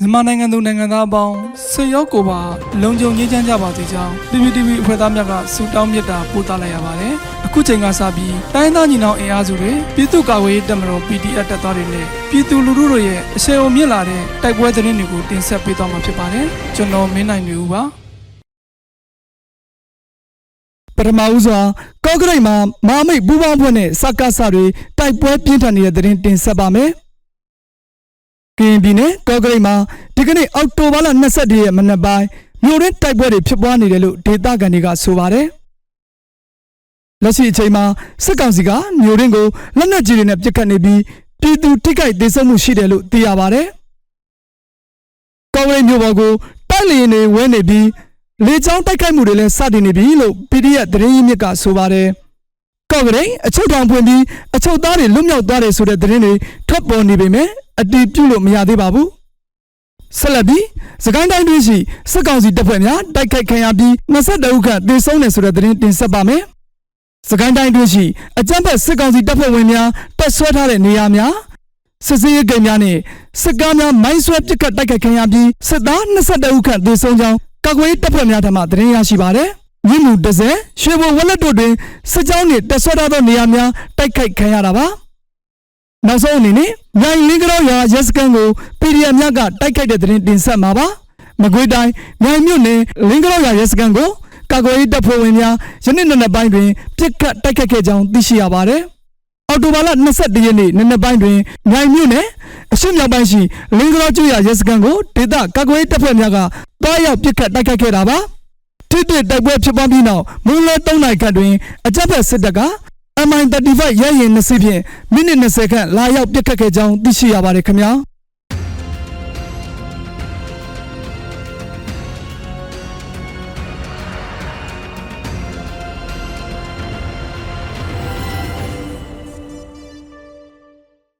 မြန်မာနိုင်ငံသူနိုင်ငံသားအပေါင်းဆွေရောက်ကိုပါလုံခြုံရေးချမ်းကြပါစေကြောင်း PPTV အဖွဲ့သားများကဆုတောင်းမေတ္တာပို့သလိုက်ရပါတယ်။အခုချိန်ကစပြီးတိုင်းသားညီနောင်အင်အားစုတွေပြည်သူ့ကာကွယ်ရေးတပ်မတော် PDF တပ်သားတွေနဲ့ပြည်သူလူထုတို့ရဲ့အဆင်အုံမြင့်လာတဲ့တိုက်ပွဲသတင်းတွေကိုတင်ဆက်ပေးသွားမှာဖြစ်ပါတယ်။ကျွန်တော်မင်းနိုင်နေဦးပါ။ပထမဦးစွာကော့ကရိတ်မှာမဟာမိတ်ပူးပေါင်းဖွဲ့နဲ့စက္ကစတွေတိုက်ပွဲပြင်းထန်နေတဲ့တဲ့တင်တင်ဆက်ပါမယ်။ ကရင်ပြည်နယ်ကော့ကရိတ်မှာဒီကနေ့အောက်တိုဘာလ22ရက်မနက်ပိုင်းမြို့ရင်းတိုက်ပွဲတွေဖြစ်ပွားနေတယ်လို့ဒေသခံတွေကဆိုပါတယ်။လက်ရှိအချိန်မှာစစ်ကောင်စီကမြို့ရင်းကိုလက်နက်ကြီးတွေနဲ့ပစ်ခတ်နေပြီးပြည်သူထိခိုက်ဒေဆုံးမှုရှိတယ်လို့သိရပါတယ်။ကော့ကရိတ်မြို့ပေါ်ကိုတိုက်လျင်တွေဝဲနေပြီးလေကြောင်းတိုက်ခိုက်မှုတွေလည်းစတင်နေပြီလို့ PDF သတင်းရင်းမြစ်ကဆိုပါတယ်။ကော့ကရိတ်အချုပ်ထောင်ဖွင့်ပြီးအချုပ်သားတွေလွတ်မြောက်သွားတယ်ဆိုတဲ့သတင်းတွေ ထွက်ပေါ်နေပေမဲ့အတည်ပြုလို့မရသေးပါဘူး။ဆက်လက်ပြီးစကိုင်းတိုင်းတွင်းရှိစစ်ကောင်စီတပ်ဖွဲ့များတိုက်ခိုက်ခံရပြီး22ဦးခန့်သေဆုံးတယ်ဆိုတဲ့သတင်းတင်ဆက်ပါမယ်။စကိုင်းတိုင်းတွင်းရှိအကြမ်းဖက်စစ်ကောင်စီတပ်ဖွဲ့ဝင်များတပ်ဆွဲထားတဲ့နေရာများစစ်စေးရေးကိန်းများနဲ့စစ်ကားများမိုင်းဆွဲပစ်ခတ်တိုက်ခိုက်ခံရပြီးစစ်သား22ဦးခန့်သေဆုံးကြောင်းကာကွယ်ရေးတပ်ဖွဲ့များထံမှသတင်းရရှိပါတယ်။မြင်းမူတစဲရွှေဘုံဝက်လက်တို့တွင်စစ်ကြောင်းနှင့်တပ်ဆွဲထားသောနေရာများတိုက်ခိုက်ခံရတာပါ။ နောက်ဆုံးအနေနဲ့မြိုင်လင်းကြောရာရက်စကန်ကို PDF များကတိုက်ခိုက်တဲ့သတင်းတင်ဆက်မှာပါ။မကွေးတိုင်းမြိုင်မြို့နယ်လင်းကြောရာရက်စကန်ကိုကာကွယ်ရေးတပ်ဖွဲ့ဝင်များယနေ့နေ့ပိုင်းတွင်ပြစ်ခတ်တိုက်ခိုက်ခဲ့ကြောင်းသိရှိရပါတယ်။အော်တိုဘာလ22ရက်နေ့နေ့နေ့ပိုင်းတွင်မြိုင်မြို့နယ်အရှေ့မြောက်ပိုင်းရှိလင်းကလောကျွရရဲစခန်းကိုဒေသကာကွယ်ရေးတပ်ဖွဲ့များကတွားရောက်ပစ်ခတ်တိုက်ခိုက်ခဲ့တာပါထိတွေ့တိုက်ပွဲဖြစ်ပွားပြီးနောက်မွန်းလွဲ3နာရီခန့်တွင်အကြမ်းဖက်စစ်တပ်က MI35 ရဲရင်20ဖြင့်မိနစ်20ခန့်လာရောက်ပစ်ခတ်ခဲ့ကြောင်းသိရှိရပါတယ်ခင်ဗျာ